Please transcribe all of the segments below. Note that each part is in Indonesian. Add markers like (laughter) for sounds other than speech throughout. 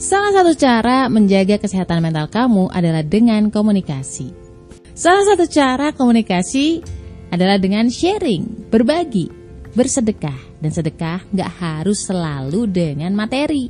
Salah satu cara menjaga kesehatan mental kamu adalah dengan komunikasi. Salah satu cara komunikasi adalah dengan sharing, berbagi, bersedekah. Dan sedekah nggak harus selalu dengan materi.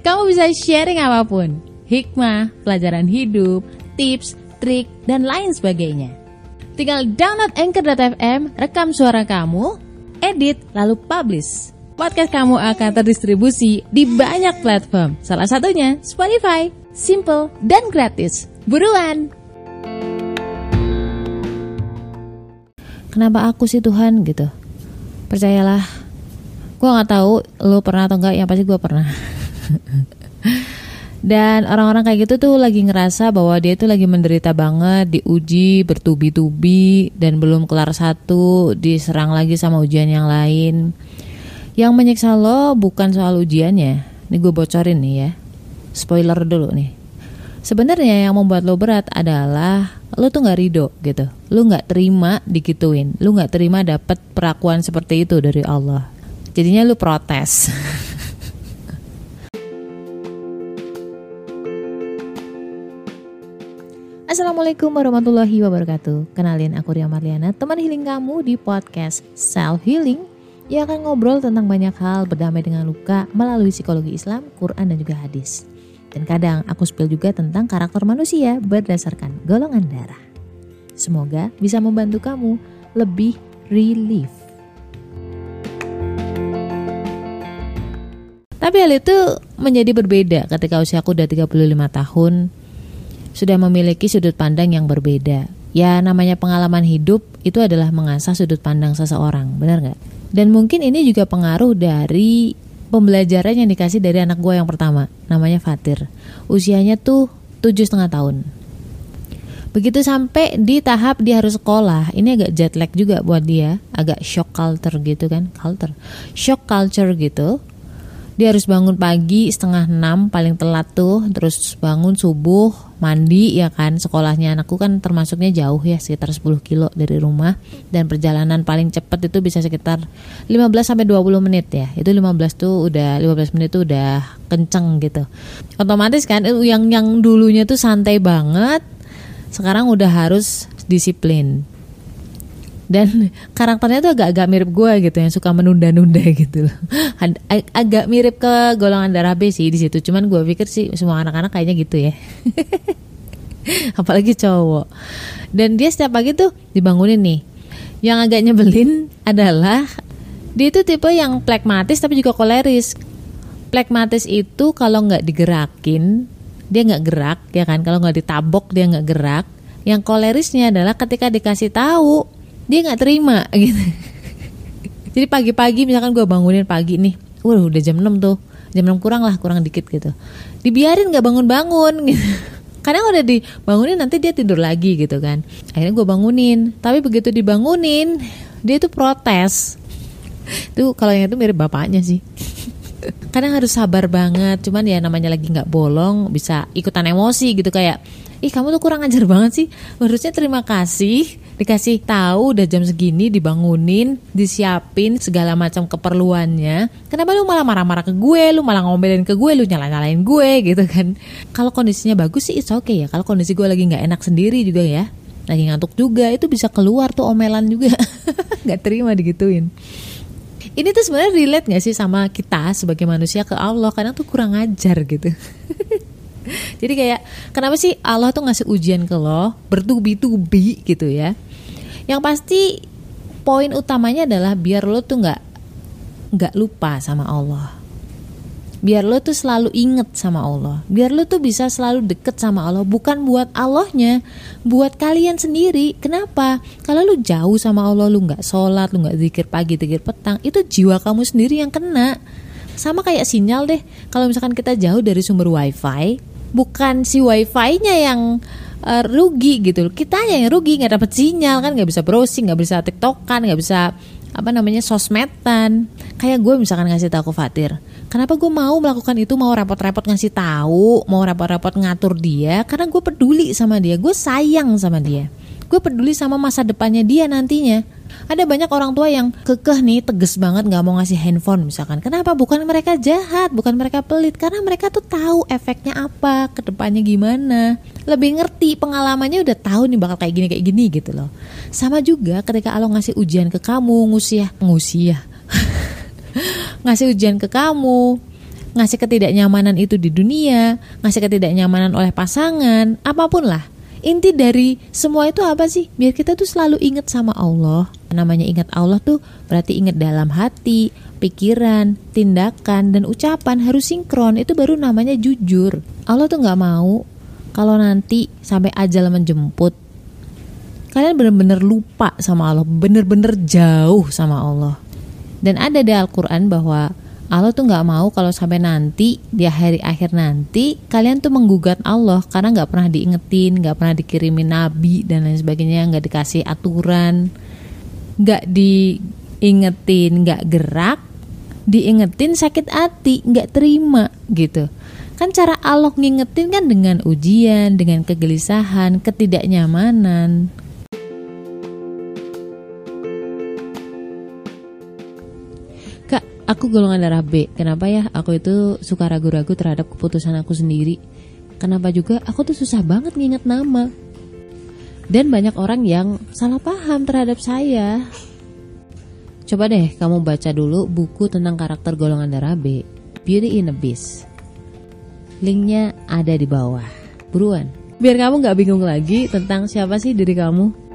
Kamu bisa sharing apa pun, hikmah, pelajaran hidup, tips, trik, dan lain sebagainya. Tinggal download Anchor.fm, rekam suara kamu, edit, lalu publish podcast kamu akan terdistribusi di banyak platform. Salah satunya Spotify. Simple dan gratis. Buruan! Kenapa aku sih Tuhan gitu? Percayalah, gue nggak tahu lo pernah atau enggak. Yang pasti gue pernah. (laughs) Dan orang-orang kayak gitu tuh lagi ngerasa bahwa dia tuh lagi menderita banget, diuji bertubi-tubi dan belum kelar satu, diserang lagi sama ujian yang lain. Yang menyiksa lo bukan soal ujiannya. Ini gue bocorin nih ya. Spoiler dulu nih. Sebenarnya yang membuat lo berat adalah lo tuh nggak ridho gitu. Lo nggak terima dikituin. Lo nggak terima dapat perakuan seperti itu dari Allah. Jadinya lo protes. (laughs) Assalamualaikum warahmatullahi wabarakatuh Kenalin aku Ria Marliana Teman healing kamu di podcast Self Healing ia akan ngobrol tentang banyak hal berdamai dengan luka melalui psikologi Islam, Quran dan juga hadis. Dan kadang aku spill juga tentang karakter manusia berdasarkan golongan darah. Semoga bisa membantu kamu lebih relief. Tapi hal itu menjadi berbeda ketika usia aku udah 35 tahun sudah memiliki sudut pandang yang berbeda. Ya namanya pengalaman hidup itu adalah mengasah sudut pandang seseorang, benar nggak? Dan mungkin ini juga pengaruh dari pembelajaran yang dikasih dari anak gue yang pertama, namanya Fatir. Usianya tuh tujuh setengah tahun. Begitu sampai di tahap dia harus sekolah, ini agak jet lag juga buat dia, agak shock culture gitu kan, culture, shock culture gitu dia harus bangun pagi setengah enam paling telat tuh. Terus bangun subuh mandi ya kan. Sekolahnya anakku kan termasuknya jauh ya sekitar 10 kilo dari rumah. Dan perjalanan paling cepat itu bisa sekitar 15 sampai 20 menit ya. Itu 15 tuh udah 15 menit tuh udah kenceng gitu. Otomatis kan yang yang dulunya tuh santai banget sekarang udah harus disiplin dan karakternya tuh agak-agak mirip gue gitu yang suka menunda-nunda (laughs) gitu loh. Ag agak mirip ke golongan darah B sih di situ. Cuman gue pikir sih semua anak-anak kayaknya gitu ya. (laughs) Apalagi cowok. Dan dia setiap pagi tuh dibangunin nih. Yang agak nyebelin adalah dia itu tipe yang plekmatis tapi juga koleris. Plekmatis itu kalau nggak digerakin dia nggak gerak ya kan? Kalau nggak ditabok dia nggak gerak. Yang kolerisnya adalah ketika dikasih tahu dia nggak terima (laughs) gitu. Jadi pagi-pagi misalkan gue bangunin pagi nih Waduh udah jam 6 tuh. Jam 6 kurang lah kurang dikit gitu. Dibiarin nggak bangun-bangun (laughs) gitu. Kadang udah dibangunin nanti dia tidur lagi gitu kan. Akhirnya gue bangunin. Tapi begitu dibangunin dia tuh protes. Tuh kalau yang itu mirip bapaknya sih. Kadang harus sabar banget cuman ya namanya lagi nggak bolong bisa ikutan emosi gitu kayak ih kamu tuh kurang ajar banget sih. Harusnya terima kasih dikasih tahu udah jam segini dibangunin disiapin segala macam keperluannya. Kenapa lu malah marah-marah ke gue? Lu malah ngomelin ke gue? Lu nyala-nyalain gue (laughs) gitu kan. Kalau kondisinya bagus sih it's okay ya. Kalau kondisi gue lagi nggak enak sendiri juga ya. Lagi ngantuk juga itu bisa keluar tuh omelan juga. (laughs) Nggak terima digituin. Ini tuh sebenarnya relate gak sih sama kita sebagai manusia ke Allah? Kadang tuh kurang ajar gitu (laughs) Jadi kayak kenapa sih Allah tuh ngasih ujian ke lo bertubi-tubi gitu ya? Yang pasti poin utamanya adalah biar lo tuh nggak nggak lupa sama Allah. Biar lo tuh selalu inget sama Allah. Biar lo tuh bisa selalu deket sama Allah. Bukan buat Allahnya, buat kalian sendiri. Kenapa? Kalau lo jauh sama Allah, lo nggak sholat, lo nggak zikir pagi, zikir petang, itu jiwa kamu sendiri yang kena. Sama kayak sinyal deh. Kalau misalkan kita jauh dari sumber wifi, bukan si wifi-nya yang uh, rugi gitu kita yang rugi nggak dapat sinyal kan nggak bisa browsing nggak bisa tiktokan nggak bisa apa namanya sosmedan. Kayak gue misalkan ngasih tahu ke Fatir kenapa gue mau melakukan itu mau repot-repot ngasih tahu mau repot-repot ngatur dia karena gue peduli sama dia gue sayang sama dia. Gue peduli sama masa depannya dia nantinya Ada banyak orang tua yang kekeh nih, tegas banget nggak mau ngasih handphone misalkan. Kenapa? Bukan mereka jahat, bukan mereka pelit, karena mereka tuh tahu efeknya apa, ke depannya gimana. Lebih ngerti, pengalamannya udah tahu nih bakal kayak gini kayak gini gitu loh. Sama juga ketika Allah ngasih ujian ke kamu, ngusiah, ngusiah. (laughs) ngasih ujian ke kamu, ngasih ketidaknyamanan itu di dunia, ngasih ketidaknyamanan oleh pasangan, apa pun lah Inti dari semua itu apa sih? Biar kita tuh selalu ingat sama Allah. Namanya ingat Allah tuh berarti ingat dalam hati, pikiran, tindakan, dan ucapan harus sinkron. Itu baru namanya jujur. Allah tuh nggak mau kalau nanti sampai ajal menjemput kalian benar-benar lupa sama Allah, benar-benar jauh sama Allah. Dan ada di Al-Quran bahwa Allah tuh nggak mau kalau sampai nanti di hari akhir nanti kalian tuh menggugat Allah karena nggak pernah diingetin, nggak pernah dikirimin nabi dan lain sebagainya, nggak dikasih aturan, nggak diingetin, nggak gerak, diingetin sakit hati, nggak terima gitu. Kan cara Allah ngingetin kan dengan ujian, dengan kegelisahan, ketidaknyamanan. Aku golongan darah B. Kenapa ya? Aku itu suka ragu-ragu terhadap keputusan aku sendiri. Kenapa juga aku tuh susah banget nginget nama. Dan banyak orang yang salah paham terhadap saya. Coba deh kamu baca dulu buku tentang karakter golongan darah B, Beauty in a Beast. Linknya ada di bawah. Buruan. Biar kamu gak bingung lagi tentang siapa sih diri kamu.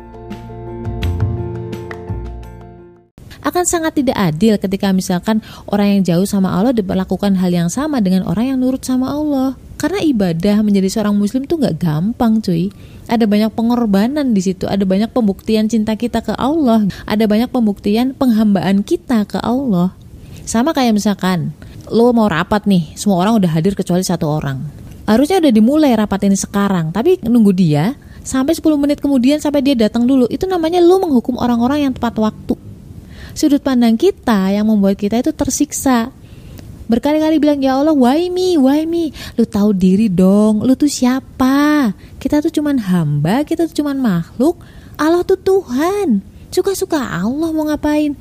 Akan sangat tidak adil ketika misalkan orang yang jauh sama Allah diperlakukan hal yang sama dengan orang yang nurut sama Allah. Karena ibadah menjadi seorang muslim tuh nggak gampang cuy. Ada banyak pengorbanan di situ, ada banyak pembuktian cinta kita ke Allah, ada banyak pembuktian penghambaan kita ke Allah. Sama kayak misalkan lo mau rapat nih, semua orang udah hadir kecuali satu orang. Harusnya udah dimulai rapat ini sekarang, tapi nunggu dia sampai 10 menit kemudian sampai dia datang dulu. Itu namanya lo menghukum orang-orang yang tepat waktu sudut pandang kita yang membuat kita itu tersiksa. Berkali-kali bilang ya Allah why me? Why me? Lu tahu diri dong. Lu tuh siapa? Kita tuh cuman hamba kita tuh cuman makhluk. Allah tuh Tuhan. Suka-suka Allah mau ngapain?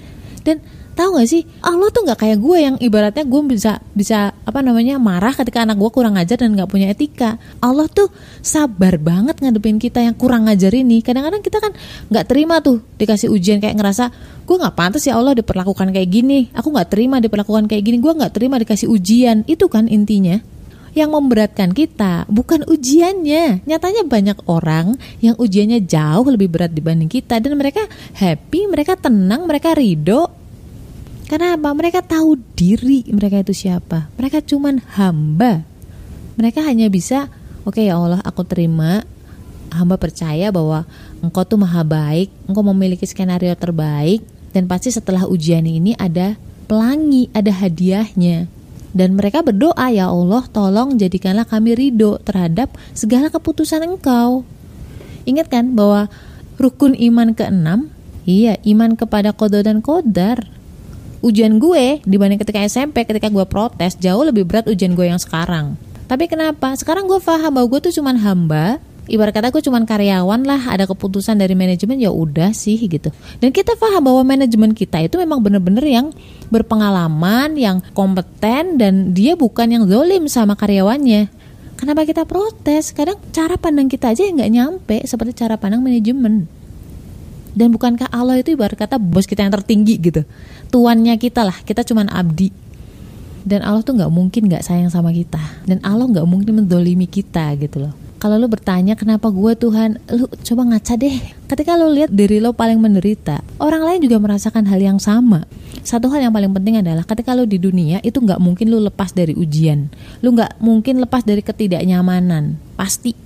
Dan tahu gak sih? Allah tuh nggak kayak gue yang ibaratnya gue bisa bisa apa namanya marah ketika anak gue kurang ajar dan nggak punya etika. Allah tuh sabar banget ngadepin kita yang kurang ajar ini. Kadang-kadang kita kan nggak terima tuh dikasih ujian kayak ngerasa gue nggak pantas ya Allah diperlakukan kayak gini. Aku nggak terima diperlakukan kayak gini. Gue nggak terima dikasih ujian. Itu kan intinya. Yang memberatkan kita bukan ujiannya. Nyatanya banyak orang yang ujiannya jauh lebih berat dibanding kita dan mereka happy, mereka tenang, mereka ridho, karena apa? Mereka tahu diri mereka itu siapa. Mereka cuman hamba. Mereka hanya bisa, oke okay, ya Allah, aku terima. Hamba percaya bahwa Engkau tuh maha baik, Engkau memiliki skenario terbaik, dan pasti setelah ujian ini ada pelangi, ada hadiahnya. Dan mereka berdoa, ya Allah, tolong jadikanlah kami ridho terhadap segala keputusan Engkau. Ingat kan bahwa rukun iman keenam, iya iman kepada kodo dan kodar ujian gue dibanding ketika SMP ketika gue protes jauh lebih berat ujian gue yang sekarang. Tapi kenapa? Sekarang gue paham bahwa gue tuh cuman hamba. Ibarat kata gue cuman karyawan lah ada keputusan dari manajemen ya udah sih gitu. Dan kita paham bahwa manajemen kita itu memang bener-bener yang berpengalaman yang kompeten dan dia bukan yang zolim sama karyawannya. Kenapa kita protes? Kadang cara pandang kita aja yang nggak nyampe seperti cara pandang manajemen dan bukankah Allah itu ibarat kata bos kita yang tertinggi gitu? Tuannya kita lah kita cuman abdi. Dan Allah tuh nggak mungkin nggak sayang sama kita. Dan Allah nggak mungkin mendolimi kita gitu loh. Kalau lo bertanya kenapa gue Tuhan? Lo coba ngaca deh. Ketika lo lihat diri lo paling menderita orang lain juga merasakan hal yang sama. Satu hal yang paling penting adalah ketika lo di dunia itu nggak mungkin lo lepas dari ujian. Lo nggak mungkin lepas dari ketidaknyamanan. Pasti.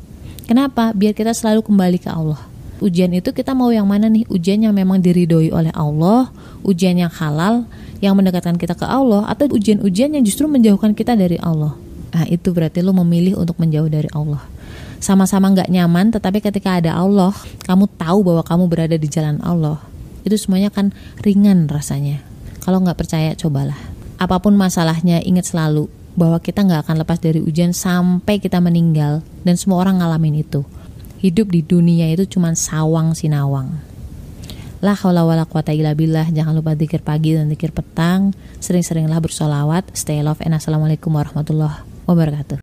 Kenapa? Biar kita selalu kembali ke Allah ujian itu kita mau yang mana nih? Ujian yang memang diridhoi oleh Allah ujian yang halal yang mendekatkan kita ke Allah atau ujian-ujian yang justru menjauhkan kita dari Allah? Nah itu berarti lo memilih untuk menjauh dari Allah. Sama-sama nggak nyaman tetapi ketika ada Allah kamu tahu bahwa kamu berada di jalan Allah. Itu semuanya kan ringan rasanya. Kalau nggak percaya cobalah. Apa pun masalahnya ingat selalu bahwa kita nggak akan lepas dari ujian sampai kita meninggal dan semua orang ngalamin itu hidup di dunia itu cuma sawang sinawang. La haula wala quwata illa billah. Jangan lupa zikir pagi dan zikir petang. Sering-seringlah bersolawat. Stay love and assalamualaikum warahmatullahi wabarakatuh.